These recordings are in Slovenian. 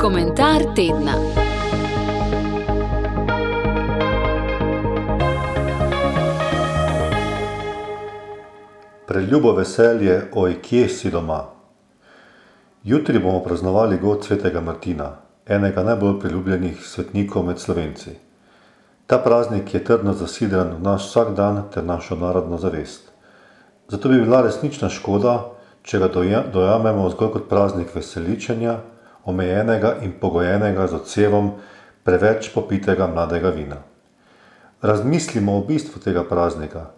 Komentar tedna. Preljubo veselje, oj, kje si doma? Jutri bomo praznovali god svetega Martina, enega najbolj priljubljenih svetnikov med slovenci. Ta praznik je trdno zasidran v naš vsakdan ter našo narodno zavest. Zato bi bila resnična škoda, če ga dojamemo zgolj kot praznik veseličenja, omejenega in pogojenega z odsevom preveč popitega mladega vina. Razmislimo o bistvu tega praznika,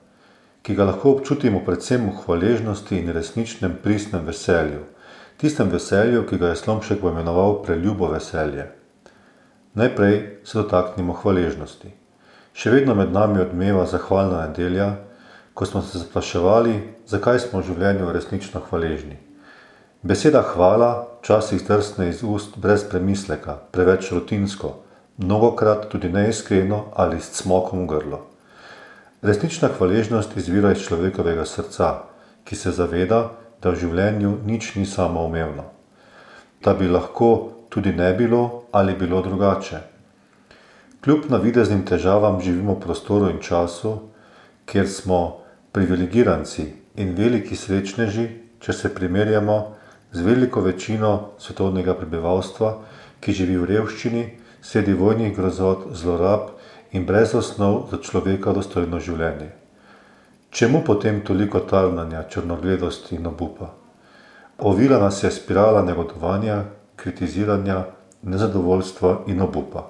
ki ga lahko občutimo predvsem v hvaležnosti in resničnem pristnem veselju, tistem veselju, ki ga je Slomšek poimenoval preljubo veselje. Najprej se dotaknimo hvaležnosti. Še vedno med nami odmeva zahvalna nedelja, ko smo se spraševali, zakaj smo v življenju resnično hvaležni. Beseda hvala včasih trsne iz ust brez premisleka, preveč rutinsko, mnogokrat tudi neiskreno ali s cmokom v grlo. Resnična hvaležnost izvira iz človekovega srca, ki se zaveda, da v življenju nič ni samoumevno. Da bi lahko tudi ne bilo ali bilo drugače. Kljub navideznim težavam živimo v prostoru in času, kjer smo privilegiranci in veliki srečneži, če se primerjamo z veliko večino svetovnega prebivalstva, ki živi v revščini, sredi vojnih grozot, zlorab in brez osnov za človeka dostojno življenje. Čemu potem toliko tarnanja, črnogledosti in obupa? Ovila nas je spirala negodovanja, kritiziranja, nezadovoljstva in obupa.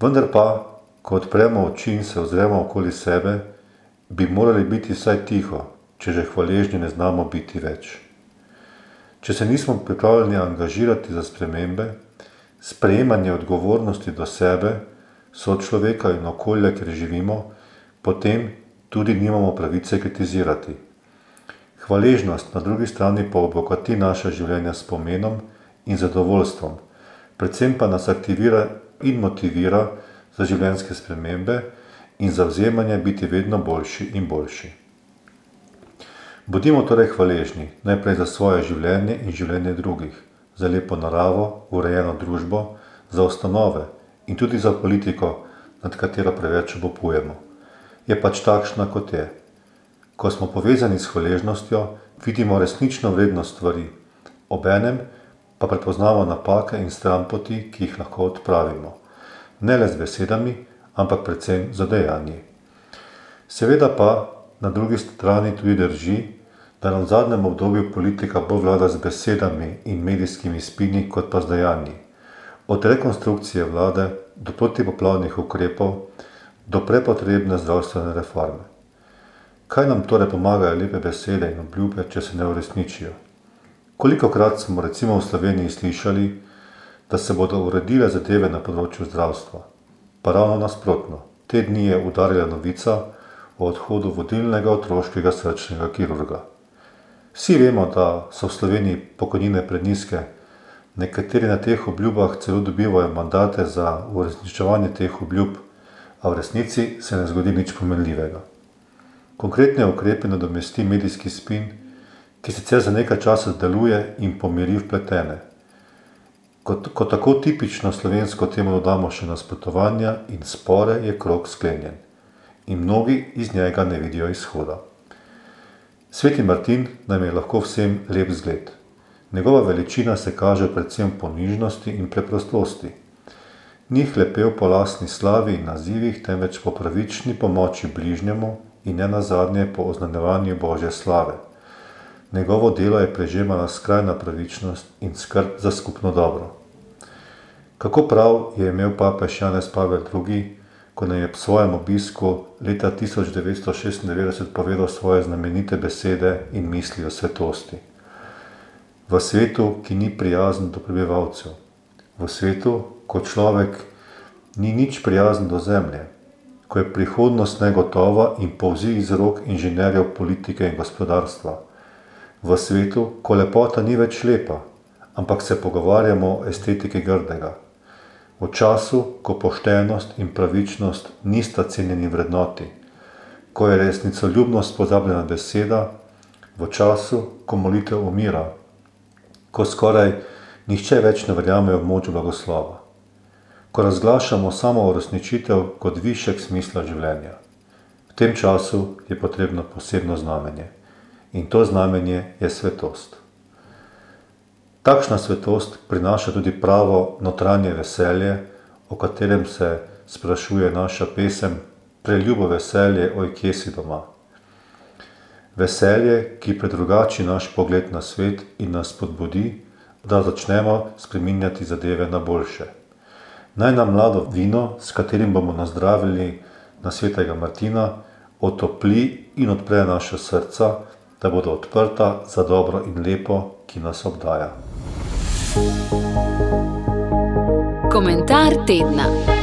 Vendar pa, ko odpremo oči in se ozremo okoli sebe, bi morali biti vsaj tiho, če že hvaležni ne znamo biti več. Če se nismo pripravljeni angažirati za spremembe, sprejemanje odgovornosti do sebe, sočloveka in okolja, kjer živimo, potem tudi nimamo pravice kritizirati. Hvaležnost na drugi strani pa obogati naše življenje s pomenom in zadovoljstvom, predvsem pa nas aktivira in motivira za življenjske spremembe in zavzemanje biti vedno boljši in boljši. Bodimo torej hvaležni najprej za svoje življenje in življenje drugih, za lepo naravo, urejeno družbo, za ustanove in tudi za politiko, nad katero preveč obupujemo. Je pač takšna, kot je. Ko smo povezani s hvaležnostjo, vidimo resnično vrednost stvari, obenem pa prepoznamo napake in stranpoti, ki jih lahko odpravimo. Ne le z besedami, ampak predvsem za dejanje. Seveda pa na drugi strani tudi drži, da nam v zadnjem obdobju politika bolj vlada z besedami in medijskimi spini, kot pa z dejanji. Od rekonstrukcije vlade do protipoplavnih ukrepov do prepotrebne zdravstvene reforme. Kaj nam torej pomagajo lepe besede in obljube, če se ne uresničijo? Kolikokrat smo recimo v Sloveniji slišali, da se bodo uredile zadeve na področju zdravstva? Pa ravno nasprotno, te dni je udarila novica o odhodu vodilnega otroškega srčnega kirurga. Vsi vemo, da so v Sloveniji pokojnine preniske, nekateri na teh obljubah celo dobivajo mandate za uresničevanje teh obljub, a v resnici se ne zgodi nič pomenljivega. Konkretne ukrepe nadomesti medijski spin, ki sicer za nekaj časa deluje in pomiri vpletene. Kot, ko tako tipično slovensko temu dodamo še nasprotovanja in spore, je krok sklenjen. In mnogi iz njega ne vidijo izhoda. Sveti Martin nam je lahko vsem lep zgled. Njegova veličina se kaže predvsem po nižnosti in preprostosti. Ni hlepel po lastni slavi in nazivih, temveč po pravični pomoči bližnjemu in ne nazadnje po oznanjevanju Božje slave. Njegovo delo je prežemala skrajna pravičnost in skrb za skupno dobro. Kako prav je imel papež Janez Pavel II., ko nam je po svojem obisku leta 1996 povedal svoje znamenite besede in misli o svetosti. V svetu, ki ni prijazen do prebivalcev, v svetu, ko človek ni nič prijazen do zemlje, ko je prihodnost negotova in povzi iz rok inženirjev politike in gospodarstva, v svetu, ko lepota ni več lepa, ampak se pogovarjamo o estetiki grdega v času, ko poštenost in pravičnost nista cenjeni vrednoti, ko je resnicoljubnost pozabljena beseda, v času, ko molitev umira, ko skoraj nihče več ne verjame v moč blagoslova, ko razglašamo samo uresničitev kot višek smisla življenja. V tem času je potrebno posebno znamenje in to znamenje je svetost. Takšna svetost prinaša tudi pravo notranje veselje, o katerem se sprašuje naša pesem Preljubo veselje, oj kje si doma. Veselje, ki predrugači naš pogled na svet in nas spodbudi, da začnemo spreminjati zadeve na boljše. Naj nam mlado vino, s katerim bomo nazdravili na svetega Martina, otopli in odpre naša srca, da bodo odprta za dobro in lepo, ki nas obdaja. Komentar tedna.